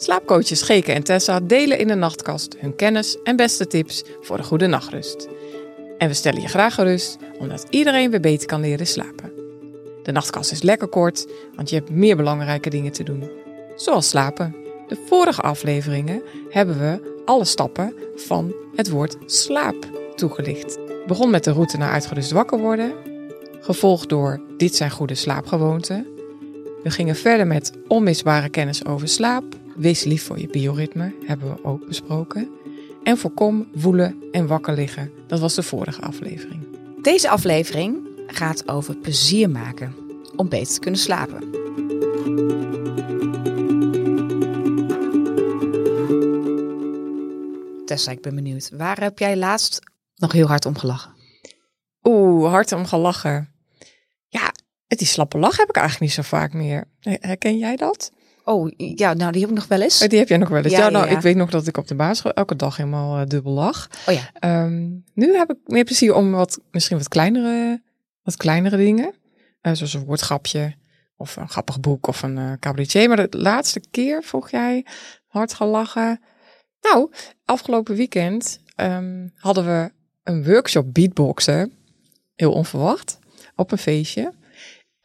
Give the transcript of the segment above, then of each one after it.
Slaapcoaches Geke en Tessa delen in de nachtkast hun kennis en beste tips voor een goede nachtrust. En we stellen je graag gerust, omdat iedereen weer beter kan leren slapen. De nachtkast is lekker kort, want je hebt meer belangrijke dingen te doen. Zoals slapen. De vorige afleveringen hebben we alle stappen van het woord slaap toegelicht. Begon met de route naar uitgerust wakker worden, gevolgd door dit zijn goede slaapgewoonten. We gingen verder met onmisbare kennis over slaap. Wees lief voor je bioritme, hebben we ook besproken. En voorkom woelen en wakker liggen. Dat was de vorige aflevering. Deze aflevering gaat over plezier maken om beter te kunnen slapen. Tessa, ik ben benieuwd. Waar heb jij laatst nog heel hard om gelachen? Oeh, hard om gelachen. Ja, die slappe lach heb ik eigenlijk niet zo vaak meer. Herken jij dat? Oh, ja, nou die heb ik nog wel eens. Oh, die heb jij nog wel eens. Ja, nou, ik weet nog dat ik op de basisschool elke dag helemaal uh, dubbel lach. Oh ja. Ehm, nu heb ik meer plezier om wat, misschien wat kleinere, wat kleinere dingen. Uh, zoals een woordgrapje of een grappig boek of een uh, cabaretier. Maar de laatste keer vroeg jij hard gelachen. Nou, afgelopen weekend um, hadden we een workshop beatboxen. Heel onverwacht. Op een feestje.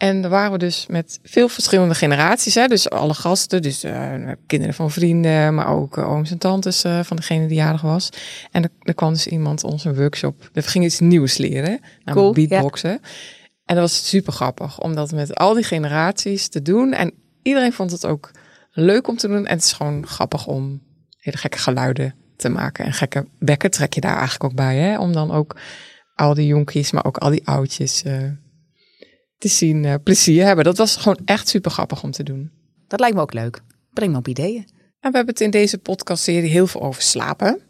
En daar waren we dus met veel verschillende generaties. Hè? Dus alle gasten, dus uh, kinderen van vrienden, maar ook uh, ooms en tantes uh, van degene die jarig was. En er, er kwam dus iemand ons een workshop. We gingen iets nieuws leren, namelijk cool, beatboxen. Ja. En dat was super grappig, om dat met al die generaties te doen. En iedereen vond het ook leuk om te doen. En het is gewoon grappig om hele gekke geluiden te maken. En gekke bekken trek je daar eigenlijk ook bij, hè? Om dan ook al die jonkies, maar ook al die oudjes te zien uh, plezier hebben. Dat was gewoon echt super grappig om te doen. Dat lijkt me ook leuk. Breng me op ideeën. En we hebben het in deze podcastserie heel veel over slapen.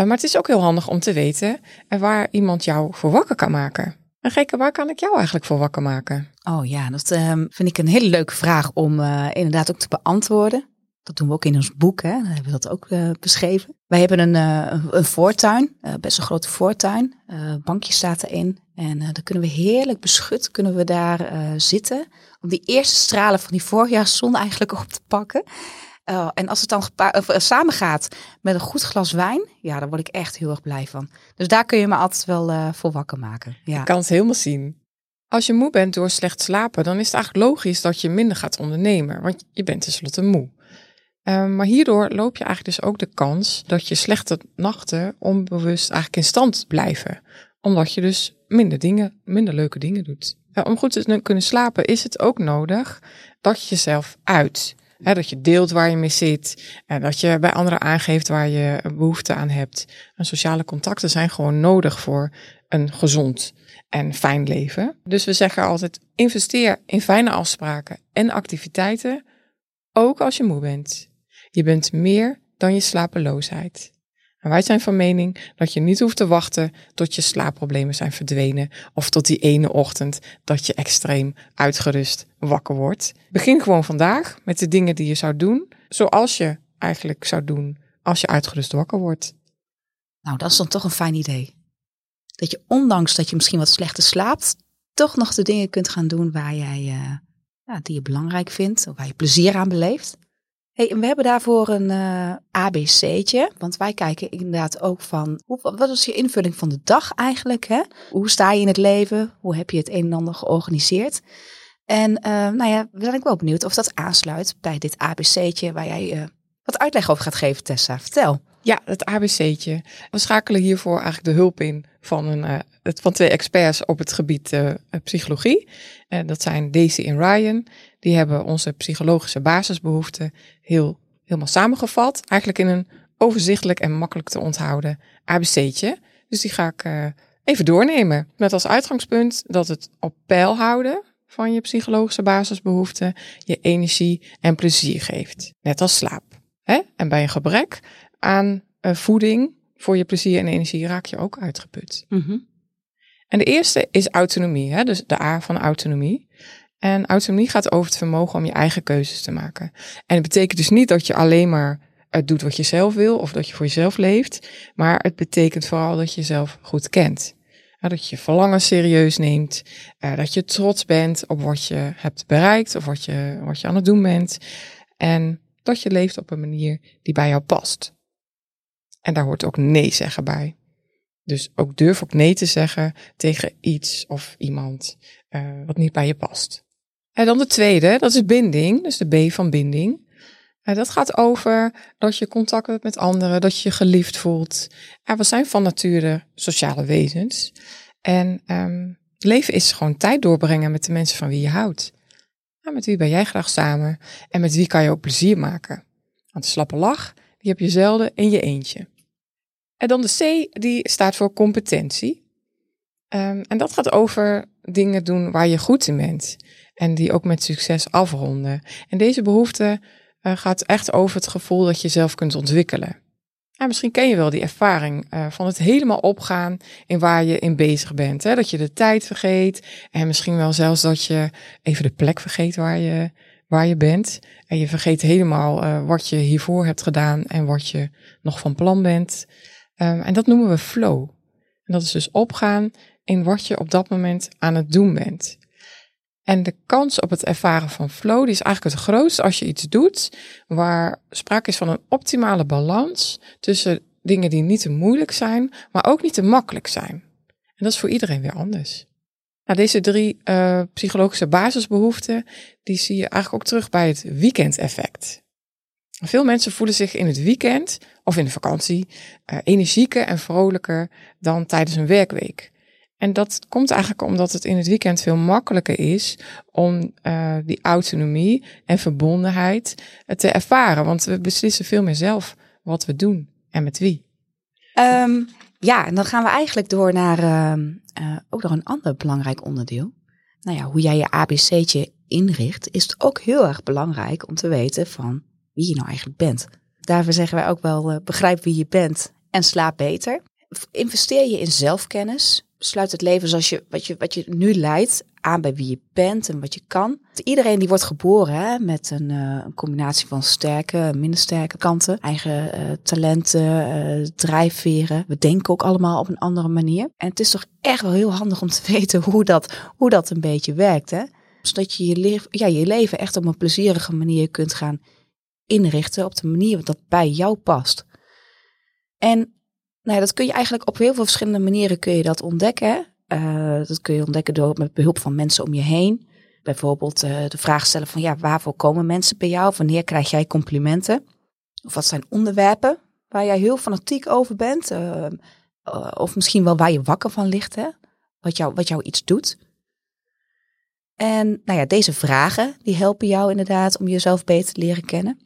Uh, maar het is ook heel handig om te weten uh, waar iemand jou voor wakker kan maken. En Geke, waar kan ik jou eigenlijk voor wakker maken? Oh ja, dat ehm, vind ik een hele leuke vraag om inderdaad ook te beantwoorden. Dat doen we ook in ons boek, hè? Hebben we dat ook uh, beschreven. Wij hebben een, uh, een voortuin, best een grote voortuin. bankje staat erin. En dan kunnen we heerlijk beschut, kunnen we daar zitten. Om die eerste stralen van die voorjaarszon eigenlijk op te pakken. en als het dan samen gaat met een goed glas wijn, ja, daar word ik echt heel erg blij van. Dus daar kun je me altijd wel voor wakker maken. Ja. Ik kan het helemaal zien. Als je moe bent door slecht slapen, dan is het eigenlijk logisch dat je minder gaat ondernemen. Want je bent tenslotte moe. Um, maar hierdoor loop je eigenlijk dus ook de kans dat je slechte nachten onbewust eigenlijk in stand blijven. Omdat je dus minder dingen, minder leuke dingen doet. Om goed te kunnen slapen is het ook nodig dat je jezelf uit. Dat je deelt waar je mee zit. En dat je bij anderen aangeeft waar je behoefte aan hebt. En sociale contacten zijn gewoon nodig voor een gezond en fijn leven. Dus we zeggen altijd: investeer in fijne afspraken en activiteiten. Ook als je moe bent. Je bent meer dan je slapeloosheid. En wij zijn van mening dat je niet hoeft te wachten tot je slaapproblemen zijn verdwenen of tot die ene ochtend dat je extreem uitgerust wakker wordt. Begin gewoon vandaag met de dingen die je zou doen, zoals je eigenlijk zou doen als je uitgerust wakker wordt. Nou, dat is dan toch een fijn idee. Dat je ondanks dat je misschien wat slechter slaapt, toch nog de dingen kunt gaan doen waar jij, uh, ja, die je belangrijk vindt, of waar je plezier aan beleeft. Hey, we hebben daarvoor een uh, eh, ABC'tje, want wij kijken inderdaad ook van hoe, wat is je invulling van de dag eigenlijk? Hè? Hoe sta je in het leven? Hoe heb je het een en ander georganiseerd? En uh, nou ja, we zijn ook wel benieuwd of dat aansluit bij dit ABC'tje waar jij uh, wat uitleg over gaat geven, Tessa. Vertel. Ja, het ABC'tje. We schakelen hiervoor eigenlijk de hulp in van, een, van twee experts op het gebied psychologie. dat zijn Daisy en Ryan. Die hebben onze psychologische basisbehoeften heel, helemaal samengevat. Eigenlijk in een overzichtelijk en makkelijk te onthouden ABC'tje. Dus die ga ik uh, even doornemen. Met als uitgangspunt dat het op peil houden van je psychologische basisbehoeften je energie en plezier geeft. Net als slaap. Hè? En bij een gebrek aan uh, voeding voor je plezier en energie raak je ook uitgeput. Mm -hmm. En de eerste is autonomie, hè? dus de A van autonomie. En autonomie gaat over het vermogen om je eigen keuzes te maken. En het betekent dus niet dat je alleen maar het doet wat je zelf wil of dat je voor jezelf leeft, maar het betekent vooral dat je jezelf goed kent. Dat je verlangen serieus neemt, eh, dat je trots bent op wat je hebt bereikt of wat je, wat je aan het doen bent. En dat je leeft op een manier die bij jou past. En daar hoort ook nee zeggen bij. Dus ook durf ook nee te zeggen tegen iets of iemand wat niet bij je past. En dan de tweede, dat is binding, dus de B van binding. Uh, dat gaat over dat je contact hebt met anderen, dat je je geliefd voelt. En we zijn van nature sociale wezens. En um, leven is gewoon tijd doorbrengen met de mensen van wie je houdt. Met wie ben jij graag samen en met wie kan je ook plezier maken? Want de slappe lach, die heb je zelden in je eentje. En dan de C, die staat voor competentie. Um, en dat gaat over dingen doen waar je goed in bent. En die ook met succes afronden. En deze behoefte uh, gaat echt over het gevoel dat je zelf kunt ontwikkelen. Misschien ken je wel die ervaring uh, van het helemaal opgaan in waar je in bezig bent. Hè? Dat je de tijd vergeet en misschien wel zelfs dat je even de plek vergeet waar je, waar je bent. En je vergeet helemaal uh, wat je hiervoor hebt gedaan en wat je nog van plan bent. Um, en dat noemen we flow. En dat is dus opgaan in wat je op dat moment aan het doen bent. En de kans op het ervaren van flow die is eigenlijk het grootst als je iets doet waar sprake is van een optimale balans tussen dingen die niet te moeilijk zijn, maar ook niet te makkelijk zijn. En dat is voor iedereen weer anders. Nou, deze drie uh, psychologische basisbehoeften, die zie je eigenlijk ook terug bij het weekendeffect. Veel mensen voelen zich in het weekend of in de vakantie uh, energieker en vrolijker dan tijdens een werkweek. En dat komt eigenlijk omdat het in het weekend veel makkelijker is om uh, die autonomie en verbondenheid uh, te ervaren. Want we beslissen veel meer zelf wat we doen en met wie. Um, ja, en dan gaan we eigenlijk door naar uh, ook nog een ander belangrijk onderdeel. Nou ja, hoe jij je ABC'tje inricht, is het ook heel erg belangrijk om te weten van wie je nou eigenlijk bent. Daarvoor zeggen wij ook wel, begrijp wie je bent en slaap beter. Investeer je in zelfkennis, sluit het leven zoals je, wat, je, wat je nu leidt aan bij wie je bent en wat je kan. Iedereen die wordt geboren hè, met een, uh, een, combinatie van sterke en minder sterke kanten. Eigen uh, talenten, uh, drijfveren. We denken ook allemaal op een andere manier. En het is toch echt wel heel handig om te weten hoe dat, hoe dat een beetje werkt. Hè? Zodat je je, leef, ja, je leven echt op een plezierige manier kunt gaan inrichten. Op de manier dat bij jou past. En nou, dat kun je eigenlijk op heel veel verschillende manieren kun je dat ontdekken. Uh, dat kun je ontdekken door met behulp van mensen om je heen. Bijvoorbeeld uh, de vraag stellen van ja, waarvoor komen mensen bij jou? Wanneer krijg jij complimenten? Of wat zijn onderwerpen waar jij heel fanatiek over bent? Uh, of misschien wel waar je wakker van ligt, hè? Wat, jou, wat jou iets doet. En nou ja, deze vragen die helpen jou inderdaad om jezelf beter te leren kennen.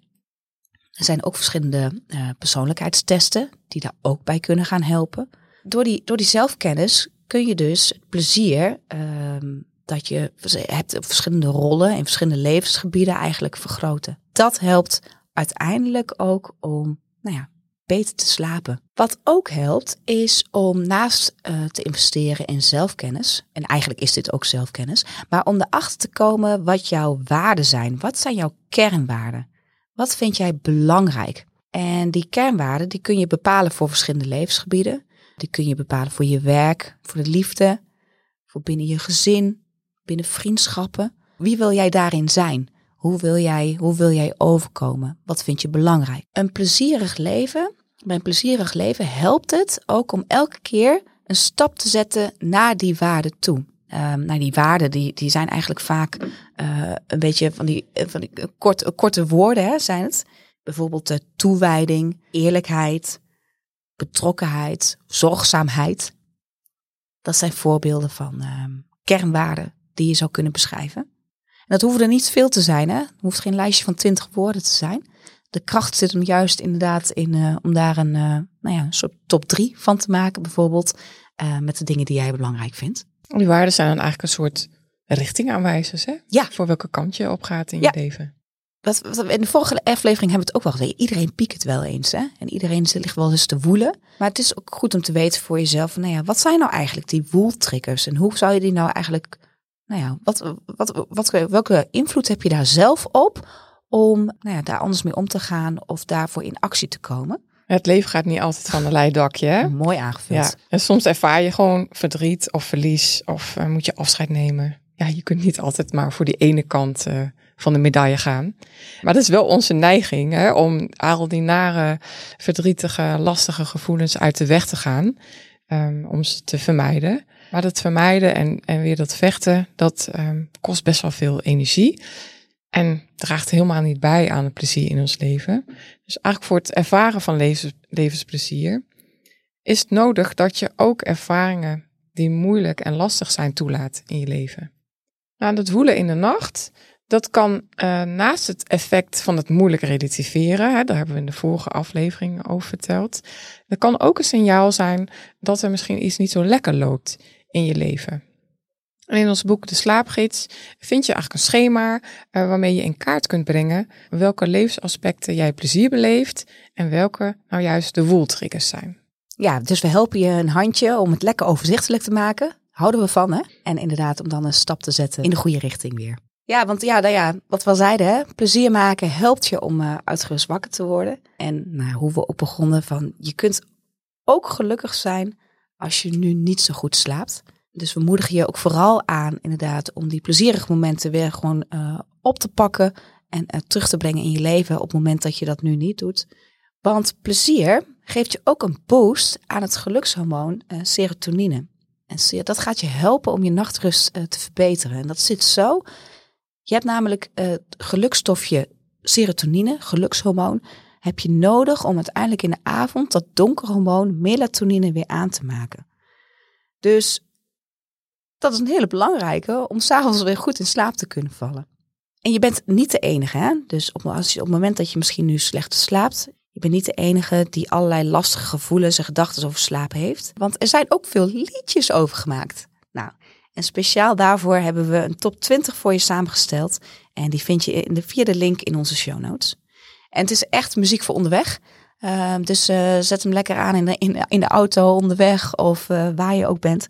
Er zijn ook verschillende uh, persoonlijkheidstesten die daar ook bij kunnen gaan helpen. Door die, door die zelfkennis kun je dus het plezier uh, dat je hebt op verschillende rollen in verschillende levensgebieden eigenlijk vergroten. Dat helpt uiteindelijk ook om nou ja, beter te slapen. Wat ook helpt is om naast uh, te investeren in zelfkennis, en eigenlijk is dit ook zelfkennis, maar om erachter te komen wat jouw waarden zijn. Wat zijn jouw kernwaarden? Wat vind jij belangrijk? En die kernwaarden die kun je bepalen voor verschillende levensgebieden. Die kun je bepalen voor je werk, voor de liefde, voor binnen je gezin, binnen vriendschappen. Wie wil jij daarin zijn? Hoe wil jij, hoe wil jij overkomen? Wat vind je belangrijk? Een plezierig leven, bij een plezierig leven helpt het ook om elke keer een stap te zetten naar die waarde toe. Nou, die waarden die, die zijn eigenlijk vaak uh, een beetje van die, eh, van die korte, korte woorden, hè, zijn het. Bijvoorbeeld de toewijding, eerlijkheid, betrokkenheid, zorgzaamheid. Dat zijn voorbeelden van uh, kernwaarden die je zou kunnen beschrijven. En dat hoeven er niet veel te zijn, hè? Het hoeft geen lijstje van twintig woorden te zijn. De kracht zit hem juist inderdaad in uh, om daar een, uh, nou ja, een soort top drie van te maken, bijvoorbeeld met de dingen die jij belangrijk vindt. Die waarden zijn dan eigenlijk een soort richtingaanwijzers, hè? Ja. Voor welke kant je op gaat in ja. je leven. Wat, wat, in de vorige aflevering hebben we het ook wel gezegd. Iedereen piekt het wel eens, hè? En iedereen ligt wel eens te woelen. Maar het is ook goed om te weten voor jezelf, nou ja, wat zijn nou eigenlijk die woeltriggers? En hoe zou je die nou eigenlijk, nou ja, wat, wat, wat, welke invloed heb je daar zelf op om nou ja, daar anders mee om te gaan of daarvoor in actie te komen? Het leven gaat niet altijd van een leidakje. Hè? Mooi aangevuld. Ja. En soms ervaar je gewoon verdriet of verlies of uh, moet je afscheid nemen. Ja, je kunt niet altijd maar voor die ene kant uh, van de medaille gaan. Maar dat is wel onze neiging hè, om al die nare, verdrietige, lastige gevoelens uit de weg te gaan. Um, om ze te vermijden. Maar dat vermijden en, en weer dat vechten, dat um, kost best wel veel energie. En draagt helemaal niet bij aan het plezier in ons leven. Dus eigenlijk voor het ervaren van levens, levensplezier is het nodig dat je ook ervaringen die moeilijk en lastig zijn toelaat in je leven. Nou, dat woelen in de nacht, dat kan uh, naast het effect van het moeilijk relativeren, hè, daar hebben we in de vorige aflevering over verteld, dat kan ook een signaal zijn dat er misschien iets niet zo lekker loopt in je leven. En in ons boek De Slaapgids vind je eigenlijk een schema uh, waarmee je in kaart kunt brengen welke levensaspecten jij plezier beleeft en welke nou juist de woeltriggers zijn. Ja, dus we helpen je een handje om het lekker overzichtelijk te maken. Houden we van, hè? En inderdaad om dan een stap te zetten in de goede richting weer. Ja, want ja, nou ja wat we al zeiden, hè? plezier maken helpt je om uh, uitgerust wakker te worden. En nou, hoe we ook begonnen van, je kunt ook gelukkig zijn als je nu niet zo goed slaapt. Dus we moedigen je ook vooral aan, inderdaad, om die plezierige momenten weer gewoon uh, op te pakken en uh, terug te brengen in je leven op het moment dat je dat nu niet doet. Want plezier geeft je ook een boost aan het gelukshormoon uh, serotonine. En dat gaat je helpen om je nachtrust te verbeteren. En dat zit zo. Je hebt namelijk het gelukstofje serotonine, gelukshormoon, heb je nodig om uiteindelijk in de avond dat donkerhormoon melatonine weer aan te maken. Dus dat is een hele belangrijke om s'avonds weer goed in slaap te kunnen vallen. En je bent niet de enige, hè? Dus op, als je, op het moment dat je misschien nu slecht slaapt, je bent niet de enige die allerlei lastige gevoelens en gedachten over slaap heeft. Want er zijn ook veel liedjes over gemaakt. Nou, en speciaal daarvoor hebben we een top 20 voor je samengesteld. En die vind je in de vierde link in onze show notes. En het is echt muziek voor onderweg. Uh, dus uh, zet hem lekker aan in de, in, de auto onderweg of uh, waar je ook bent.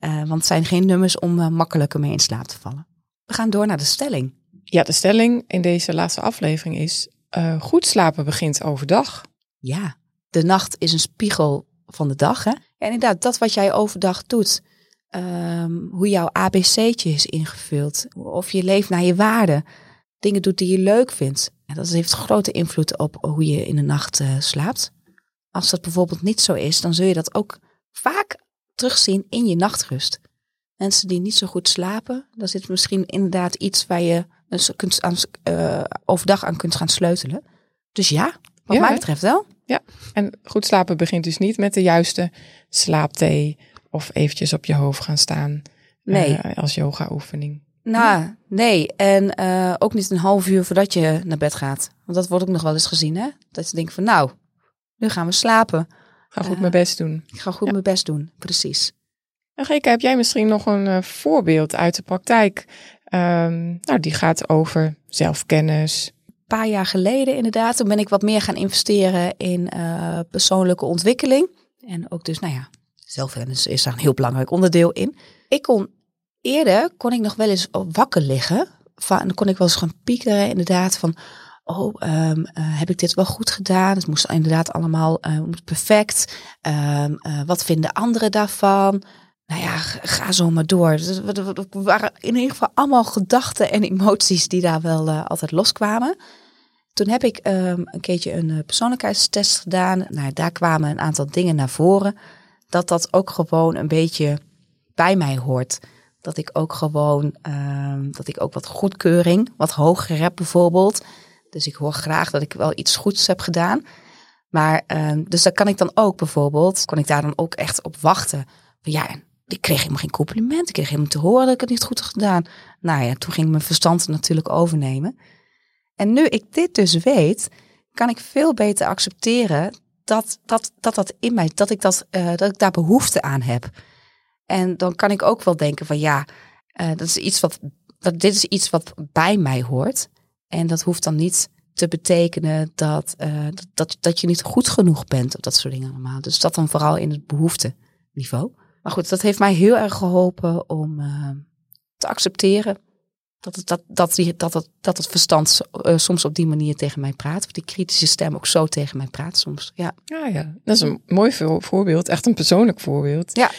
Uh, want het zijn geen nummers om uh, makkelijker mee in slaap te vallen. We gaan door naar de stelling. Ja, de stelling in deze laatste aflevering is: uh, goed slapen begint overdag. Ja, de nacht is een spiegel van de dag. Hè? En inderdaad, dat wat jij overdag doet, um, hoe jouw ABC'tje is ingevuld, of je leeft naar je waarden, dingen doet die je leuk vindt. En dat heeft grote invloed op hoe je in de nacht slaapt. Als dat bijvoorbeeld niet zo is, dan zul je dat ook vaak terugzien in je nachtrust. Mensen die niet zo goed slapen, daar zit misschien inderdaad iets waar je kunt aan, uh, overdag aan kunt gaan sleutelen. Dus ja, wat Ja, mij betreft wel. Ja, en goed slapen begint dus niet met de juiste slaapthee of eventjes op je hoofd gaan staan Nee. eh, als yoga oefening. Nou, nee. En eh, ook niet een half uur voordat je naar bed gaat. Want dat wordt ook nog wel eens gezien, hè? Dat je denkt van, nou, nu gaan we slapen. Ga goed Ja. mijn best doen. Ik ga goed Ja. mijn best doen. Precies. En Geke, heb jij misschien nog een eh, voorbeeld uit de praktijk? Ehm, nou, die gaat over zelfkennis. Een paar jaar geleden inderdaad, toen ben ik wat meer gaan investeren in eh, persoonlijke ontwikkeling. En ook dus, nou ja, zelfkennis is daar een heel belangrijk onderdeel in. Ik kon eerder, kon ik nog wel eens wakker liggen. Van, kon ik wel eens gaan piekeren inderdaad van, oh, ehm, eh, heb ik dit wel goed gedaan? Het moest inderdaad allemaal eh, perfect. Ehm, eh, wat vinden anderen daarvan? Nou ja, ga zo maar door. Dus wa- waren in ieder geval allemaal gedachten en emoties die daar wel altijd loskwamen. Toen heb ik ehm, een keertje een persoonlijkheidstest gedaan. Nou, daar kwamen een aantal dingen naar voren. Dat dat ook gewoon een beetje bij mij hoort. Dat ik ook gewoon, dat ik ook wat goedkeuring, wat hoger bijvoorbeeld. Dus ik hoor graag dat ik wel iets goeds heb gedaan. Maar, ehm, dus daar kan ik dan ook bijvoorbeeld, kon ik daar dan ook echt op wachten. Ja, ik kreeg helemaal geen compliment. Ik kreeg helemaal te horen dat ik het niet goed had gedaan. Nou ja, toen ging mijn verstand natuurlijk overnemen. En nu ik dit dus weet, kan ik veel beter accepteren dat dat, dat, dat in mij, dat ik, dat, eh, dat ik daar behoefte aan heb. En dan kan ik ook wel denken van ja, eh, dat is iets wat, dat, dit is iets wat bij mij hoort. En dat hoeft dan niet te betekenen dat, eh, dat, dat, je niet goed genoeg bent of dat soort dingen allemaal. Dus dat dan vooral in het behoefteniveau. Maar goed, dat heeft mij heel erg geholpen om eh, te accepteren dat het, dat, dat, die, dat, dat, dat het verstand eh, soms op die manier tegen mij praat. Of die kritische stem ook zo tegen mij praat soms. Ja, Ja, ja, dat is een mooi voor- voorbeeld. Echt een persoonlijk voorbeeld. Ja.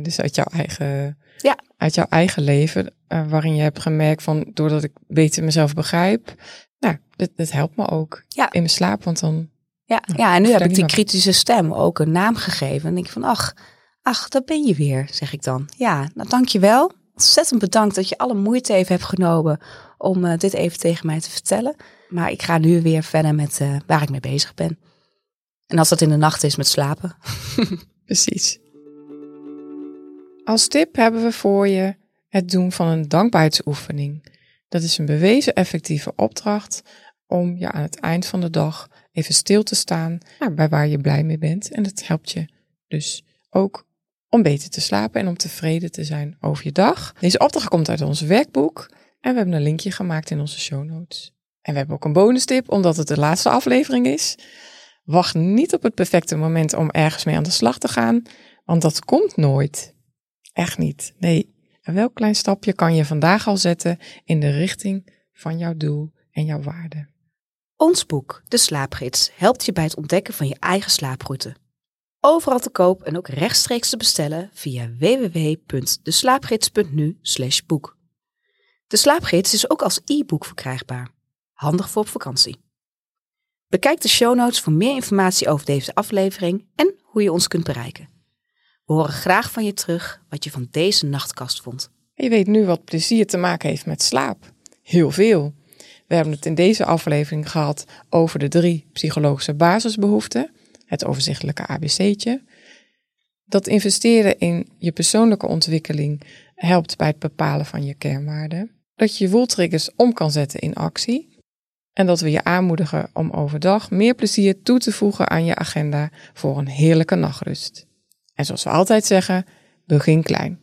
Dus uit jouw eigen Ja. Uit jouw eigen leven, uh, waarin je hebt gemerkt van doordat ik beter mezelf begrijp, nou, dit, dit helpt me ook Ja. in mijn slaap, want dan Ja, Nou, ja en nu heb ik die nog. kritische stem ook een naam gegeven. En denk ik van, ach, ach, daar ben je weer, zeg ik dan. Ja, nou dankjewel. Ontzettend bedankt dat je alle moeite even hebt genomen om eh, dit even tegen mij te vertellen. Maar ik ga nu weer verder met eh, waar ik mee bezig ben. En als dat in de nacht is met slapen. Precies. Als tip hebben we voor je het doen van een dankbaarheidsoefening. Dat is een bewezen effectieve opdracht om je aan het eind van de dag even stil te staan bij waar je blij mee bent. En dat helpt je dus ook om beter te slapen en om tevreden te zijn over je dag. Deze opdracht komt uit ons werkboek en we hebben een linkje gemaakt in onze show notes. En we hebben ook een bonus tip, omdat het de laatste aflevering is. Wacht niet op het perfecte moment om ergens mee aan de slag te gaan, want dat komt nooit. Echt niet. Nee. Welk klein stapje kan je vandaag al zetten in de richting van jouw doel en jouw waarde? Ons boek, De Slaapgids, helpt je bij het ontdekken van je eigen slaaproute. Overal te koop en ook rechtstreeks te bestellen via www.deslaapgids.nu boek. De Slaapgids is ook als e-book verkrijgbaar. Handig voor op vakantie. Bekijk de show notes voor meer informatie over deze aflevering en hoe je ons kunt bereiken. We horen graag van je terug wat je van deze nachtkast vond. Je weet nu wat plezier te maken heeft met slaap. Heel veel. We hebben het in deze aflevering gehad over de drie psychologische basisbehoeften. Het overzichtelijke ABC'tje. Dat investeren in je persoonlijke ontwikkeling helpt bij het bepalen van je kernwaarden. Dat je je woeltriggers om kan zetten in actie. En dat we je aanmoedigen om overdag meer plezier toe te voegen aan je agenda voor een heerlijke nachtrust. En zoals we altijd zeggen, begin klein.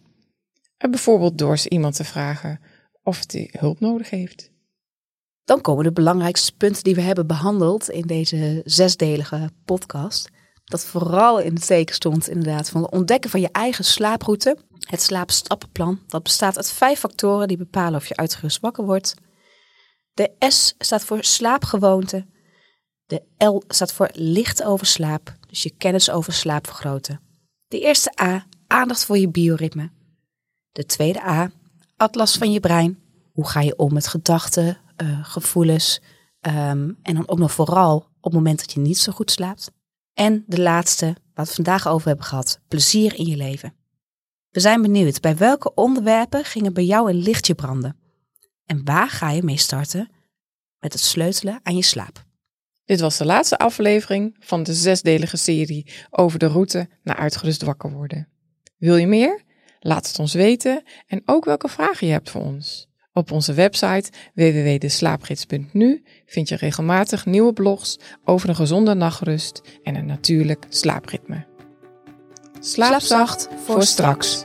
En bijvoorbeeld door iemand te vragen of hij hulp nodig heeft. Dan komen de belangrijkste punten die we hebben behandeld in deze zesdelige podcast. Dat vooral in het teken stond inderdaad van het ontdekken van je eigen slaaproute. Het slaapstappenplan, dat bestaat uit vijf factoren die bepalen of je uitgerust wakker wordt. De S staat voor slaapgewoonte. De L staat voor licht over slaap, dus je kennis over slaap vergroten. De eerste A, aandacht voor je bioritme. De tweede A, atlas van je brein. Hoe ga je om met gedachten, uh, gevoelens um, en dan ook nog vooral op het moment dat je niet zo goed slaapt. En de laatste, waar we vandaag over hebben gehad, plezier in je leven. We zijn benieuwd bij welke onderwerpen gingen bij jou een lichtje branden? En waar ga je mee starten met het sleutelen aan je slaap? Dit was de laatste aflevering van de zesdelige serie over de route naar uitgerust wakker worden. Wil je meer? Laat het ons weten en ook welke vragen je hebt voor ons. Op onze website www.deslaapgids.nu vind je regelmatig nieuwe blogs over een gezonde nachtrust en een natuurlijk slaapritme. Slaap zacht voor straks.